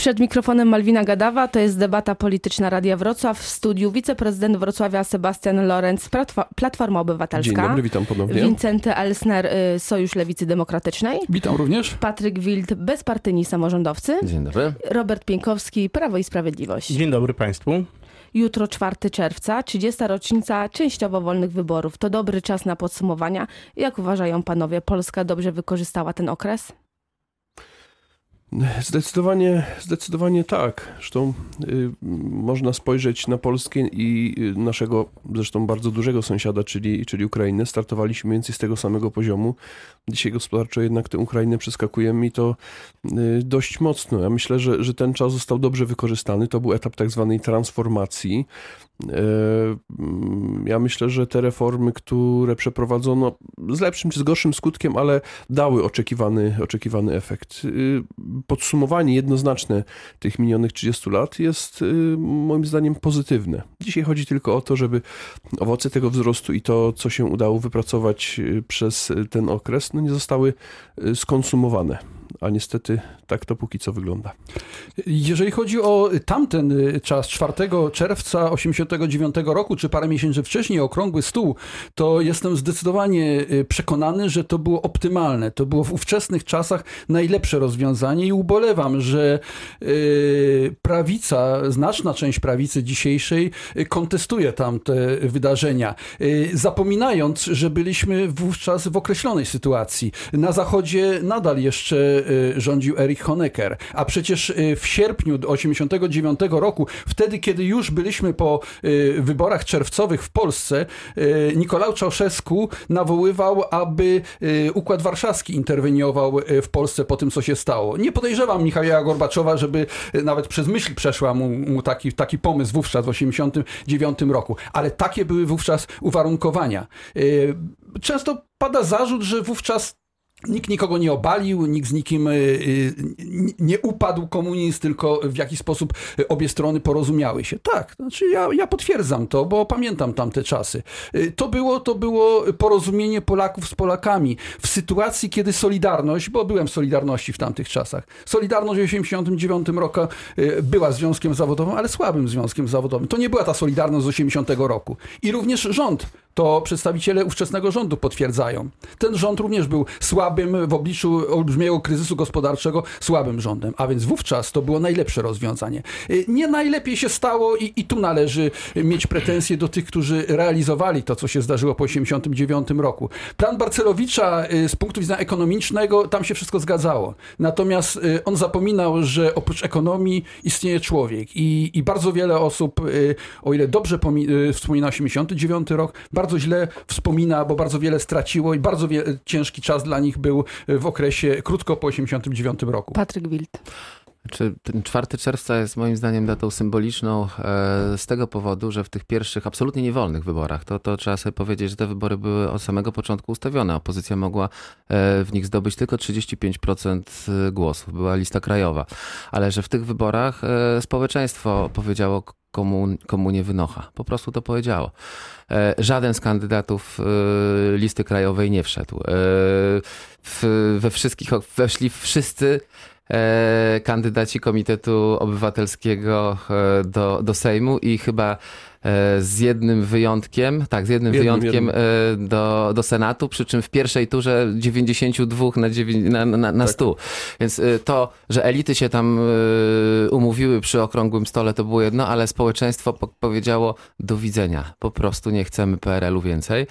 Przed mikrofonem Malwina Gadawa, to jest debata polityczna Radia Wrocław. W studiu wiceprezydent Wrocławia Sebastian Lorenz, Platforma Obywatelska. Dzień dobry, witam ponownie. Wincenty Elsner, y, Sojusz Lewicy Demokratycznej. Witam również. Patryk Wild, bezpartyjni samorządowcy. Dzień dobry. Robert Pienkowski, Prawo i Sprawiedliwość. Dzień dobry Państwu. Jutro 4 czerwca, 30. rocznica częściowo wolnych wyborów. To dobry czas na podsumowania. Jak uważają panowie, Polska dobrze wykorzystała ten okres? Zdecydowanie, zdecydowanie tak. Zresztą y, można spojrzeć na Polskę i y, naszego zresztą bardzo dużego sąsiada, czyli, czyli Ukrainę. Startowaliśmy mniej więcej z tego samego poziomu. Dzisiaj gospodarczo jednak tę Ukrainę przeskakujemy i to y, dość mocno. Ja myślę, że, że ten czas został dobrze wykorzystany. To był etap tak zwanej transformacji. Mm, ja myślę, że te reformy, które przeprowadzono z lepszym czy z gorszym skutkiem, ale dały oczekiwany, oczekiwany efekt. Y, podsumowanie jednoznaczne tych minionych 30 lat jest y, moim zdaniem pozytywne. Dzisiaj chodzi tylko o to, żeby owoce tego wzrostu i to, co się udało wypracować przez ten okres, no nie zostały skonsumowane a niestety tak to póki co wygląda. Jeżeli chodzi o tamten czas, 4 czerwca 89 roku, czy parę miesięcy wcześniej, okrągły stół, to jestem zdecydowanie y, przekonany, że to było optymalne. To było w ówczesnych czasach najlepsze rozwiązanie i ubolewam, że y, prawica, znaczna część prawicy dzisiejszej y, kontestuje tamte wydarzenia, zapominając, że byliśmy wówczas w określonej sytuacji. Na Zachodzie nadal jeszcze Y, rządził Erich Honecker. A przecież y, w sierpniu 1989 roku, wtedy kiedy już byliśmy po y, wyborach czerwcowych w Polsce, Nikolał Czałszewsku nawoływał, aby Układ Warszawski interweniował w Polsce po tym, co się stało. Nie podejrzewam Michała Gorbaczowa, żeby nawet przez myśl przeszła mu, mu taki, taki pomysł wówczas w 1989 roku, ale takie były wówczas uwarunkowania. Często pada zarzut, że wówczas Nikt nikogo nie obalił, nikt z nikim y, y, nie upadł komunizm, tylko w jakiś sposób obie strony porozumiały się. Tak, znaczy ja, ja potwierdzam to, bo pamiętam tamte czasy. Y, to było, to było porozumienie Polaków z Polakami w sytuacji, kiedy Solidarność, bo byłem w Solidarności w tamtych czasach, Solidarność w 1989 roku była związkiem zawodowym, ale słabym związkiem zawodowym. To nie była ta Solidarność z 80 roku. I również rząd, to przedstawiciele ówczesnego rządu potwierdzają. Ten rząd również był słaby słabym, w obliczu olbrzymiego kryzysu gospodarczego, słabym rządem. A więc wówczas to było najlepsze rozwiązanie. Y, nie najlepiej się stało i, i tu należy mieć pretensje do tych, którzy realizowali to, co się zdarzyło po 1989 roku. Plan Barcelowicza y, z punktu widzenia ekonomicznego, tam się wszystko zgadzało. Natomiast y, on zapominał, że oprócz ekonomii istnieje człowiek i, i bardzo wiele osób, o ile dobrze wspomina 89 rok, bardzo źle wspomina, bo bardzo wiele straciło i bardzo ciężki czas dla nich był w okresie krótko po 89 roku. Patryk Wild. Czy ten 4 czerwca jest moim zdaniem datą symboliczną e, z tego powodu, że w tych pierwszych absolutnie niewolnych wyborach, to, to trzeba sobie powiedzieć, że te wybory były od samego początku ustawione. Opozycja mogła e, w nich zdobyć tylko 35% głosów. Była lista krajowa. Ale że w tych wyborach e, społeczeństwo powiedziało, komu, komu nie wynocha. Po prostu to powiedziało. Żaden z kandydatów listy krajowej nie wszedł. We wszystkich weszli wszyscy E, kandydaci Komitetu Obywatelskiego e, do, do Sejmu i chyba E, z jednym wyjątkiem, tak, z jednym, jednym wyjątkiem jednym. Do, do Senatu, przy czym w pierwszej turze 92 na, 9, na, na, na 100. Tak. Więc e, to, że elity się tam e, umówiły przy okrągłym stole, to było jedno, ale społeczeństwo powiedziało do widzenia. Po prostu nie chcemy PRL-u więcej.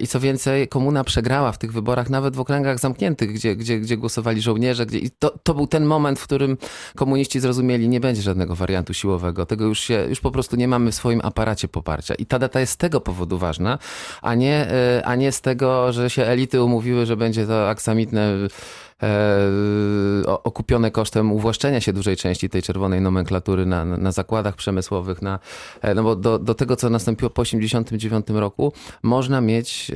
I co więcej, komuna przegrała w tych wyborach nawet w okręgach zamkniętych, gdzie, gdzie, gdzie głosowali żołnierze. Gdzie, I to, to był ten moment, w którym komuniści zrozumieli, nie będzie żadnego wariantu siłowego. Tego już się, już po prostu nie mamy w swoim aparacie aparacie poparcia. I ta data jest z tego powodu ważna, a nie, e, a nie z tego, że się elity umówiły, że będzie to aksamitne okupione kosztem uwłaszczenia się dużej części tej czerwonej nomenklatury na, na, zakładach przemysłowych, na, e, no bo do, do tego, co nastąpiło po 1989 roku, można mieć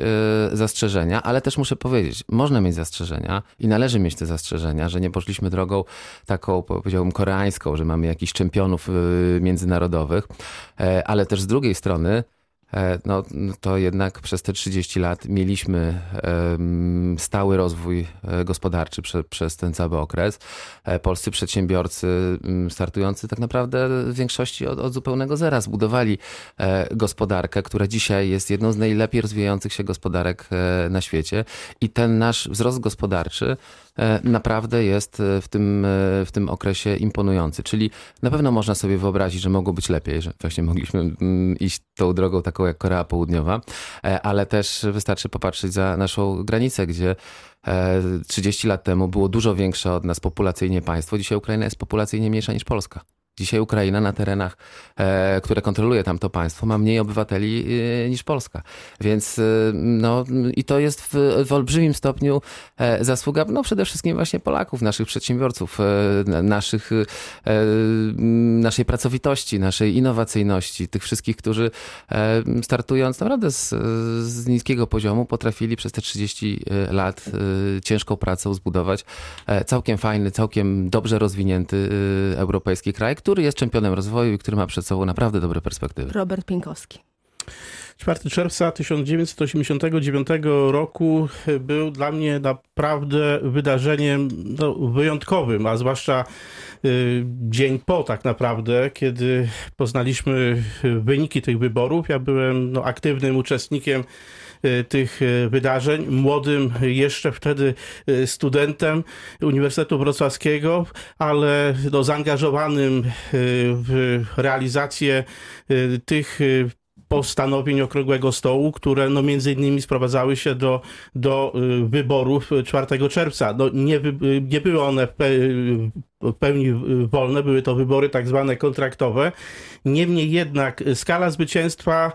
e, zastrzeżenia, ale też muszę powiedzieć, można mieć zastrzeżenia i należy mieć te zastrzeżenia, że nie poszliśmy drogą taką, powiedziałbym, koreańską, że mamy jakichś czempionów e, międzynarodowych, e, ale też z drugiej strony e, no, to jednak przez te 30 lat mieliśmy stały rozwój e, gospodarczy prze, przez ten cały okres. Polscy przedsiębiorcy startujący tak naprawdę w większości od, od zupełnego zera zbudowali gospodarkę, która dzisiaj jest jedną z najlepiej rozwijających się gospodarek na świecie i ten nasz wzrost gospodarczy E, naprawdę jest e, w tym, e, w tym okresie imponujący. Czyli na pewno można sobie wyobrazić, że mogło być lepiej, że właśnie mogliśmy mm, iść tą drogą taką jak Korea Południowa, ale też wystarczy popatrzeć za naszą granicę, gdzie 30 lat temu było dużo większe od nas populacyjnie państwo. Dzisiaj Ukraina jest populacyjnie mniejsza niż Polska. Dzisiaj Ukraina na terenach, e, które kontroluje tamto państwo, ma mniej obywateli e, niż Polska. Więc e, no i to jest w, w olbrzymim stopniu zasługa no przede wszystkim właśnie Polaków, naszych przedsiębiorców, naszych, naszej pracowitości, naszej innowacyjności, tych wszystkich, którzy startując naprawdę z, z niskiego poziomu potrafili przez te 30 lat ciężką pracą zbudować całkiem fajny, całkiem dobrze rozwinięty europejski kraj, który jest czempionem rozwoju i który ma przed sobą naprawdę dobre perspektywy. Robert Pinkowski. 4 czerwca 1989 roku był dla mnie naprawdę wydarzeniem no, wyjątkowym, a zwłaszcza y, dzień po tak naprawdę, kiedy poznaliśmy wyniki tych wyborów. Ja byłem no, aktywnym uczestnikiem tych y, wydarzeń, młodym jeszcze wtedy y, studentem Uniwersytetu Wrocławskiego, ale no, zaangażowanym w realizację tych postanowień Okrągłego Stołu, które no między innymi sprowadzały się do, do wyborów 4 czerwca. No nie, nie były one w pełni wolne, były to wybory tak zwane kontraktowe. Niemniej jednak skala zwycięstwa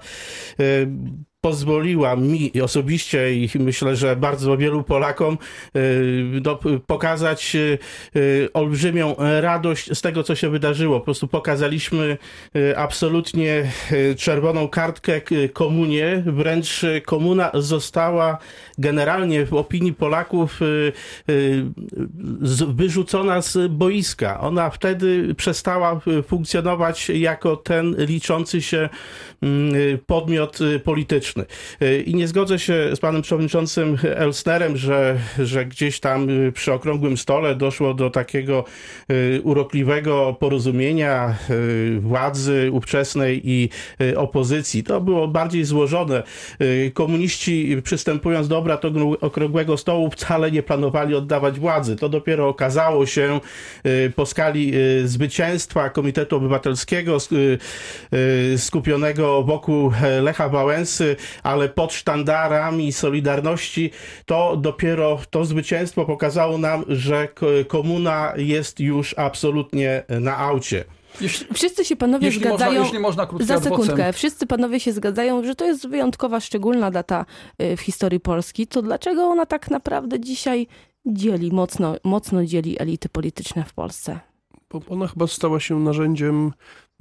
pozwoliła mi osobiście i myślę, że bardzo wielu Polakom do, y, pokazać y, y, olbrzymią radość z tego, co się wydarzyło. Po prostu pokazaliśmy absolutnie czerwoną kartkę komunie, wręcz komuna została generalnie w opinii Polaków wyrzucona z boiska. Ona wtedy przestała funkcjonować jako ten liczący się mm, podmiot polityczny. Y, I nie zgodzę się z panem przewodniczącym Elsnerem, że, że gdzieś tam y, przy okrągłym stole doszło do takiego y, urokliwego porozumienia władzy ówczesnej i opozycji. To było bardziej złożone. Komuniści przystępując do obrad okrągłego stołu wcale nie planowali oddawać władzy. To dopiero okazało się po skali zwycięstwa Komitetu Obywatelskiego skupionego wokół Lecha Wałęsy ale pod sztandarami Solidarności to dopiero to zwycięstwo pokazało nam, że komuna jest już absolutnie na aucie. Jeśli, wszyscy się panowie jeśli zgadzają. Można, jeśli można za sekundkę. Wszyscy panowie się zgadzają, że to jest wyjątkowa, szczególna data y, w historii Polski. To dlaczego ona tak naprawdę dzisiaj dzieli, mocno, mocno dzieli elity polityczne w Polsce? Bo ona chyba stała się narzędziem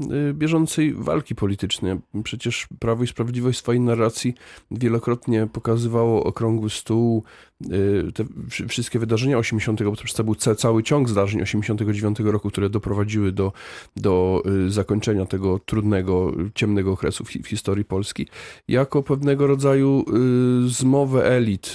Y, bieżącej walki politycznej. Przecież Prawo i Sprawiedliwość w swojej narracji wielokrotnie pokazywało okrągły stół, te wszystkie wydarzenia 80, bo to był cały ciąg zdarzeń 89 roku, które doprowadziły do, do y, zakończenia tego trudnego, ciemnego okresu w, w historii Polski, jako pewnego rodzaju zmowę elit,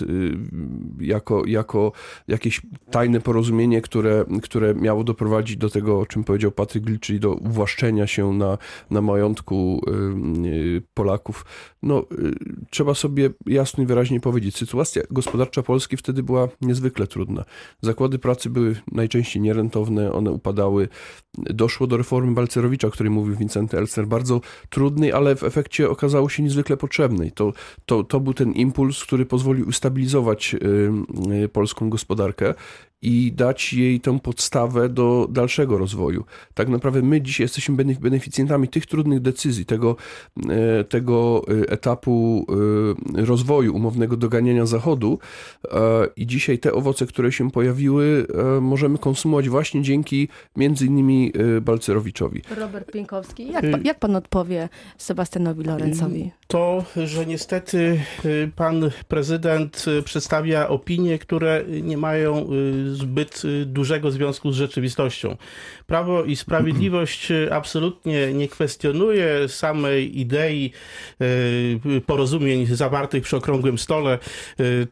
jako, jako jakieś tajne porozumienie, które, które miało doprowadzić do tego, o czym powiedział Patryk Gil, czyli do uwłaszczenia się na, na majątku y, y, Polaków. No, y, trzeba sobie jasno i wyraźnie powiedzieć, sytuacja gospodarcza Polski wtedy była niezwykle trudna. Zakłady pracy były najczęściej nierentowne, one upadały. Doszło do reformy Balcerowicza, o której mówił Wincenty Elster, bardzo trudnej, ale w efekcie okazało się niezwykle potrzebnej. To, to, to był ten impuls, który pozwolił ustabilizować polską gospodarkę i dać jej tę podstawę do dalszego rozwoju. Tak naprawdę my dzisiaj jesteśmy beneficjentami tych trudnych decyzji, tego, e, tego e, etapu e, rozwoju, umownego doganiania Zachodu i dzisiaj te owoce, które się pojawiły, możemy konsumować właśnie dzięki między innymi Balcerowiczowi. Robert Pienkowski, jak, jak pan odpowie Sebastianowi Lorencowi? To, że niestety pan prezydent przedstawia opinie, które nie mają zbyt dużego związku z rzeczywistością. Prawo i Sprawiedliwość absolutnie nie kwestionuje samej idei porozumień zawartych przy okrągłym stole.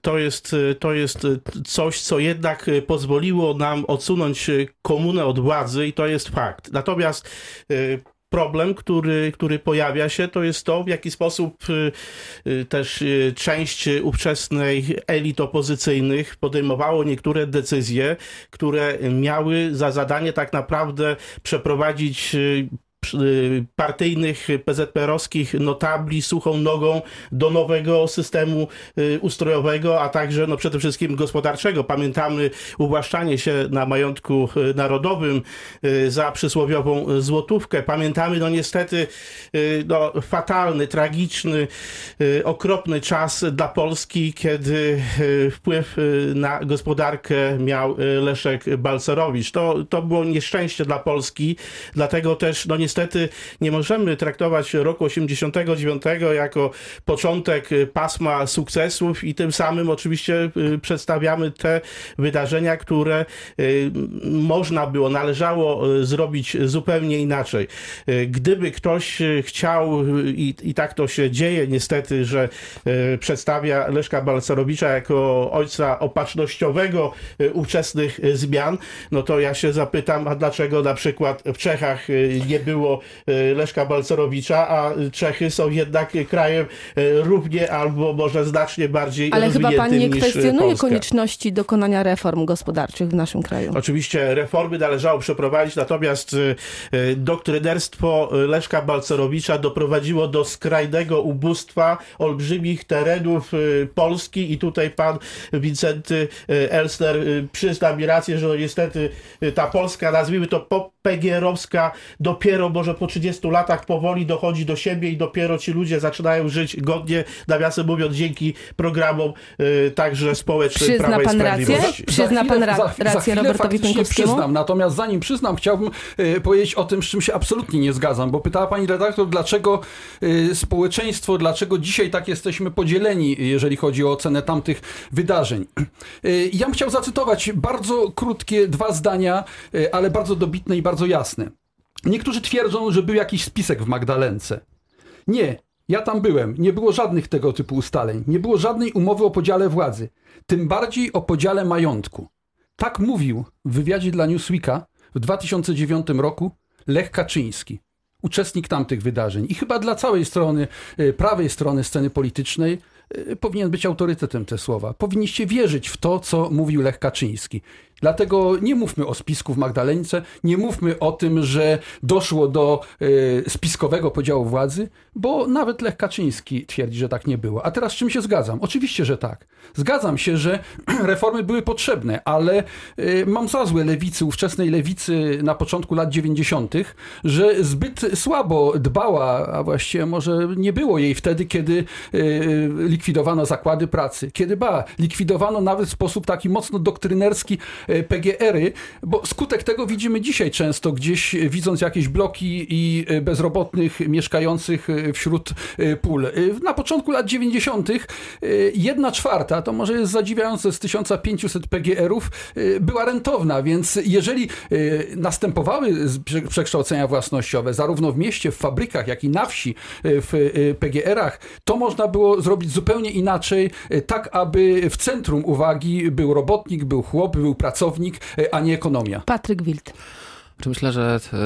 To jest, to jest coś, co jednak pozwoliło nam odsunąć komunę od władzy i to jest fakt. Natomiast problem, który, który pojawia się, to jest to, w jaki sposób y, y, też y, część ówczesnej elit opozycyjnych podejmowało niektóre decyzje, które miały za zadanie tak naprawdę przeprowadzić partyjnych PZPR-owskich notabli suchą nogą do nowego systemu y, ustrojowego, a także no, przede wszystkim gospodarczego. Pamiętamy uwłaszczanie się na majątku y, narodowym za przysłowiową złotówkę. Pamiętamy no niestety no, fatalny, tragiczny, okropny czas dla Polski, kiedy wpływ na gospodarkę miał Leszek Balcerowicz. To, to było nieszczęście dla Polski, dlatego też no niestety niestety nie możemy traktować roku 89 jako początek pasma sukcesów i tym samym oczywiście y, przedstawiamy te wydarzenia, które y, można było, należało y, zrobić zupełnie inaczej. Gdyby ktoś chciał, i, i tak to się dzieje niestety, że przedstawia Leszka Balcerowicza jako ojca opatrznościowego ówczesnych zmian, no to ja się zapytam, a dlaczego na przykład w Czechach nie było było e, Leszka Balcerowicza, a Czechy są jednak krajem e, równie albo może znacznie bardziej Ale chyba pan nie kwestionuje Polska. konieczności dokonania reform gospodarczych w naszym kraju. Oczywiście reformy należało przeprowadzić, natomiast e, doktrynerstwo Leszka Balcerowicza doprowadziło do skrajnego ubóstwa olbrzymich terenów Polski i tutaj pan Wincenty Elsner przyzna mi rację, że niestety ta Polska, nazwijmy to PGR-owska, dopiero może po 30 latach powoli dochodzi do siebie i dopiero ci ludzie zaczynają żyć godnie, nawiasem mówiąc, dzięki programom y, także społecznym Przyzna Prawa pan rację? Przyzna pan ra za, rację za Robertowi Pienkowskiemu? przyznam, natomiast zanim przyznam, chciałbym y, powiedzieć o tym, z czym się absolutnie nie zgadzam, bo pytała pani redaktor, dlaczego y, społeczeństwo, dlaczego dzisiaj tak jesteśmy podzieleni, jeżeli chodzi o ocenę tamtych wydarzeń. Y, ja bym chciał zacytować bardzo krótkie dwa zdania, y, ale bardzo dobitne i bardzo jasne. Niektórzy twierdzą, że był jakiś spisek w Magdalence. Nie, ja tam byłem. Nie było żadnych tego typu ustaleń. Nie było żadnej umowy o podziale władzy. Tym bardziej o podziale majątku. Tak mówił w wywiadzie dla Newsweeka w 2009 roku Lech Kaczyński, uczestnik tamtych wydarzeń. I chyba dla całej strony, e, prawej strony sceny politycznej e, powinien być autorytetem te słowa. Powinniście wierzyć w to, co mówił Lech Kaczyński. Dlatego nie mówmy o spisku w Magdalence, nie mówmy o tym, że doszło do y, spiskowego podziału władzy, bo nawet Lech Kaczyński twierdzi, że tak nie było. A teraz z czym się zgadzam? Oczywiście, że tak. Zgadzam się, że reformy były potrzebne, ale y, mam za złe lewicy, ówczesnej lewicy na początku lat 90., że zbyt słabo dbała, a właściwie może nie było jej wtedy, kiedy y, likwidowano zakłady pracy, kiedy ba, likwidowano nawet w sposób taki mocno doktrynerski PGR-y, bo skutek tego widzimy dzisiaj często, gdzieś widząc jakieś bloki i e, bezrobotnych mieszkających e, wśród pól. Na początku lat 90. jedna czwarta, to może jest zadziwiające, z 1500 PGR-ów była rentowna, więc jeżeli następowały przekształcenia własnościowe, zarówno w mieście, w fabrykach, jak i na wsi, w PGR-ach, to można było zrobić zupełnie inaczej, tak aby w centrum uwagi był robotnik, był chłop, był pracownik, pracownik, e, a nie ekonomia. Patryk Wild. Myślę, że e,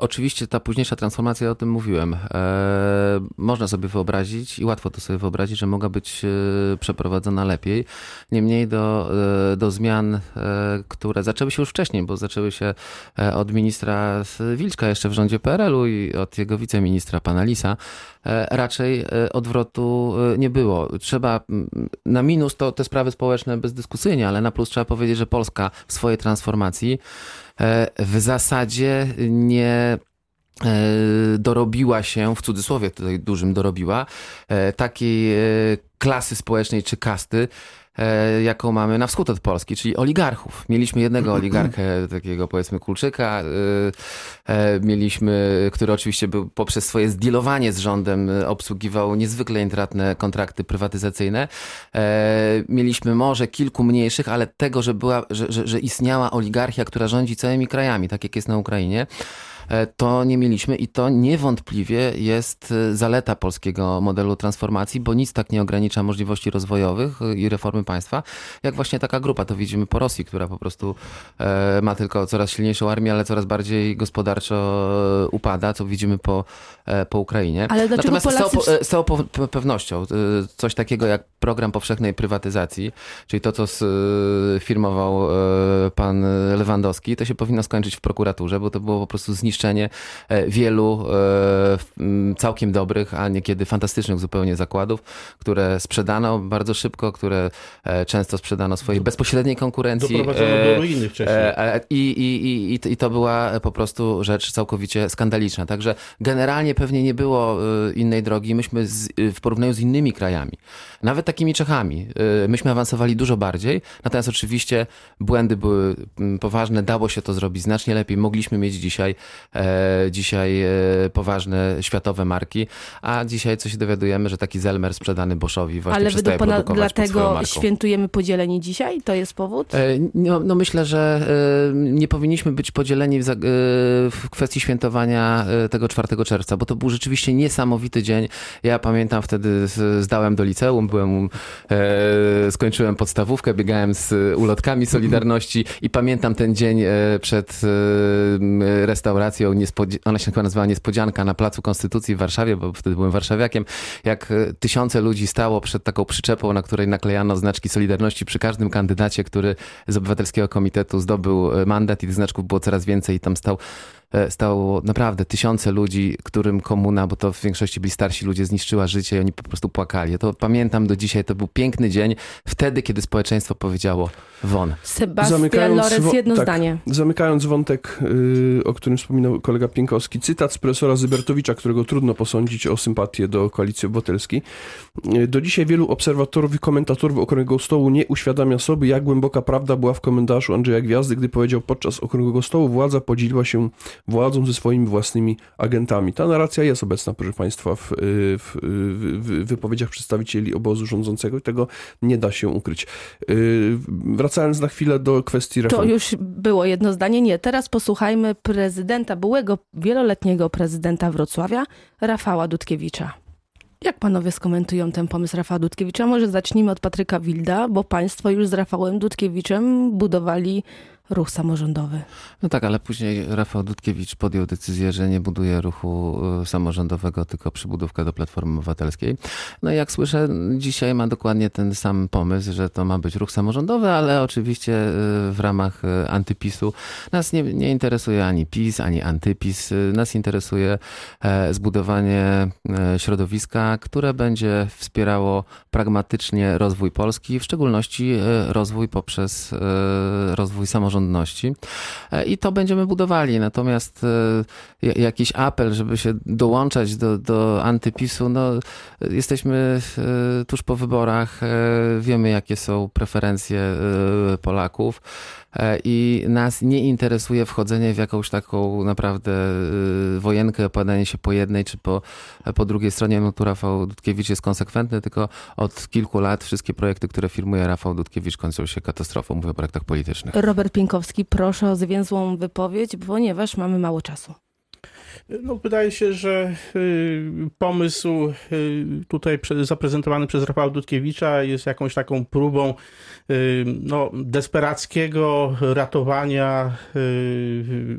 Oczywiście ta późniejsza transformacja, ja o tym mówiłem, e, można sobie wyobrazić i łatwo to sobie wyobrazić, że mogła być e, przeprowadzona lepiej. Niemniej do, e, do zmian, e, które zaczęły się już wcześniej, bo zaczęły się e, od ministra Wilczka jeszcze w rządzie PRL-u i od jego wiceministra pana Lisa, raczej odwrotu nie było. Trzeba na minus to te sprawy społeczne bezdyskusyjnie, ale na plus trzeba powiedzieć, że Polska w swojej transformacji E, w zasadzie nie e, dorobiła się, w cudzysłowie tutaj dużym dorobiła, e, takiej klasy społecznej czy kasty, e, jaką mamy na wschód od Polski, czyli oligarchów. Mieliśmy jednego oligarchę, takiego powiedzmy Kulczyka, e, e, mieliśmy, który oczywiście był poprzez swoje zdealowanie z rządem e, obsługiwał niezwykle intratne kontrakty prywatyzacyjne. E, mieliśmy może kilku mniejszych, ale tego, że, była, że, że, że istniała oligarchia, która rządzi całymi krajami, tak jak jest na Ukrainie, e, to nie mieliśmy i to niewątpliwie jest e, zaleta polskiego modelu transformacji, bo nic tak nie ogranicza możliwości rozwojowych e, i reformy państwa, jak właśnie taka grupa. To widzimy po Rosji, która po prostu e, ma tylko coraz silniejszą armię, ale coraz bardziej gospodarczo e, upada, co widzimy po, e, po Ukrainie. Ale Natomiast z całą, Polacy... po- e, z całą po- pe- pewnością e, coś takiego jak program powszechnej prywatyzacji, czyli to, co e, firmował e, pan Lewandowski, to się powinno skończyć w prokuraturze, bo to było po prostu zniszczenie e, wielu e, całkiem dobrych, a niekiedy fantastycznych zupełnie zakładów, które sprzedano bardzo szybko, które e, często sprzedano swojej bezpośredniej konkurencji. Doprowadzono do ruiny wcześniej. I, i, i, i, to była po prostu rzecz całkowicie skandaliczna. Także generalnie pewnie nie było innej drogi. Myśmy z, w porównaniu z innymi krajami, nawet takimi Czechami, myśmy awansowali dużo bardziej. Natomiast oczywiście błędy były poważne, dało się to zrobić znacznie lepiej. Mogliśmy mieć dzisiaj, dzisiaj e, poważne światowe marki, a dzisiaj co się dowiadujemy, że taki Zelmer sprzedany Boschowi właśnie Ale przestaje pana produkować dlatego świętujemy podzielenie dzisiaj? To jest powód? E, No, no myślę, że e, nie powinniśmy być podzieleni w, e, w kwestii świętowania e, tego 4 czerwca, bo to był rzeczywiście niesamowity dzień. Ja pamiętam wtedy zdałem do liceum, byłem, e, skończyłem podstawówkę, biegałem z ulotkami Solidarności i pamiętam ten dzień e, przed e, niespodzi- ona się chyba nazywała Niespodzianka na Placu Konstytucji w Warszawie, bo wtedy byłem warszawiakiem, jak e, tysiące ludzi stało przed taką przyczepą, na której naklejano znaczki Solidarności przy każdym kandydacie, który z Obywatelskiego Komitetu zdobył e, mandat i tych znaczków było coraz więcej i tam stał stało naprawdę tysiące ludzi, którym komuna, bo to w większości byli starsi ludzie, zniszczyła życie i oni po prostu płakali. Ja to pamiętam do dzisiaj, to był piękny dzień, wtedy, kiedy społeczeństwo powiedziało won. Sebastian Lorenz, wo- jedno tak, zdanie. Zamykając wątek, y, o którym wspominał kolega Pienkowski, cytat z profesora Zybertowicza, którego trudno posądzić o sympatię do Koalicji Obywatelskiej. Y, Do dzisiaj wielu obserwatorów i komentatorów Okrągłego Stołu nie uświadamia sobie, jak głęboka prawda była w komentarzu Andrzeja Gwiazdy, gdy powiedział podczas Okrągłego Stołu władza podzieliła się władzą ze swoimi własnymi agentami. Ta narracja jest obecna, proszę Państwa, w, y, w, w, w wypowiedziach przedstawicieli obozu rządzącego i tego nie da się ukryć. Y, Wracając na chwilę do kwestii To reform. już było jedno zdanie. Nie, teraz posłuchajmy prezydenta, byłego wieloletniego prezydenta Wrocławia, Rafała Dudkiewicza. Jak panowie skomentują ten pomysł Rafała Dudkiewicza? Może zacznijmy od Patryka Wilda, bo państwo już z Rafałem Dudkiewiczem budowali ruch samorządowy. No tak, ale później Rafał Dudkiewicz podjął decyzję, że nie buduje ruchu y, samorządowego, tylko przybudówkę do Platformy Obywatelskiej. No i jak słyszę, dzisiaj ma dokładnie ten sam pomysł, że to ma być ruch samorządowy, ale oczywiście y, w ramach y, antypisu. Nas nie, nie interesuje ani PiS, ani antypis. Nas interesuje e, zbudowanie e, środowiska, które będzie wspierało pragmatycznie rozwój Polski, w szczególności e, rozwój poprzez rozwój samorządności. E, I to będziemy budowali. Natomiast e, ja- jakiś apel, żeby się dołączać do, do antypisu, no jesteśmy e, tuż po wyborach, wiemy jakie są preferencje Polaków. E, I nas nie interesuje wchodzenie w jakąś taką naprawdę e, wojenkę, opadanie się po jednej czy po, po drugiej stronie. No tu Rafał Dudkiewicz jest konsekwentny, tylko od kilku lat wszystkie projekty, które firmuje Rafał Dudkiewicz kończą się katastrofą. Mówię o projektach politycznych. Robert Pienkowski, proszę o zwięzłą wypowiedź, ponieważ mamy mało czasu. No, wydaje się, że y, pomysł y, tutaj zaprezentowany przez Rafała Dudkiewicza jest jakąś taką próbą y, no, desperackiego ratowania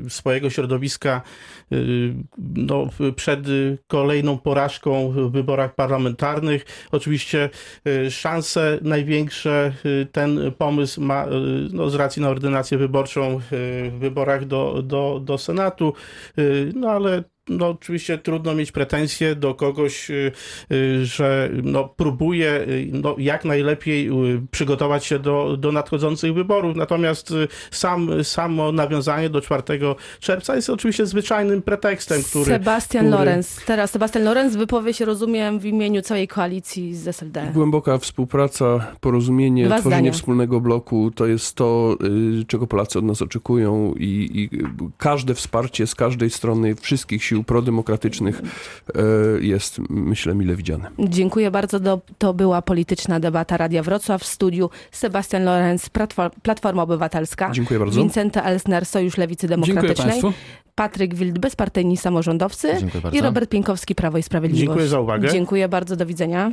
swojego środowiska no, przed kolejną porażką w wyborach parlamentarnych. Oczywiście szanse największe ten pomysł ma no, z racji na ordynację wyborczą w wyborach do, do, do Senatu, no ale solid no oczywiście trudno mieć pretensje do kogoś, y, y, że no, próbuje y, no, jak najlepiej przygotować się do, do nadchodzących wyborów. Natomiast sam, samo nawiązanie do 4 czerwca jest oczywiście zwyczajnym pretekstem, który... Sebastian który- Lorenz. Teraz Sebastian Lorenz wypowie się, rozumiem, w imieniu całej koalicji z SLD. Głęboka współpraca, porozumienie, Dwa tworzenie zdania. wspólnego bloku to jest to, czego Polacy od nas oczekują i, i każde wsparcie z każdej strony wszystkich sił prodemokratycznych y, jest, myślę, mile widziane. Dziękuję bardzo. To była polityczna debata Radia Wrocław w studiu Sebastian Lorenz, Platfor- Platforma Obywatelska. Dziękuję bardzo. Wincenta Elsner, Sojusz Lewicy Dziękuję Demokratycznej. Państwu. Patryk Wild, bezpartyjni samorządowcy. Dziękuję bardzo. I Robert Pienkowski, Prawo i Sprawiedliwość. Dziękuję za uwagę. Dziękuję bardzo. Do widzenia.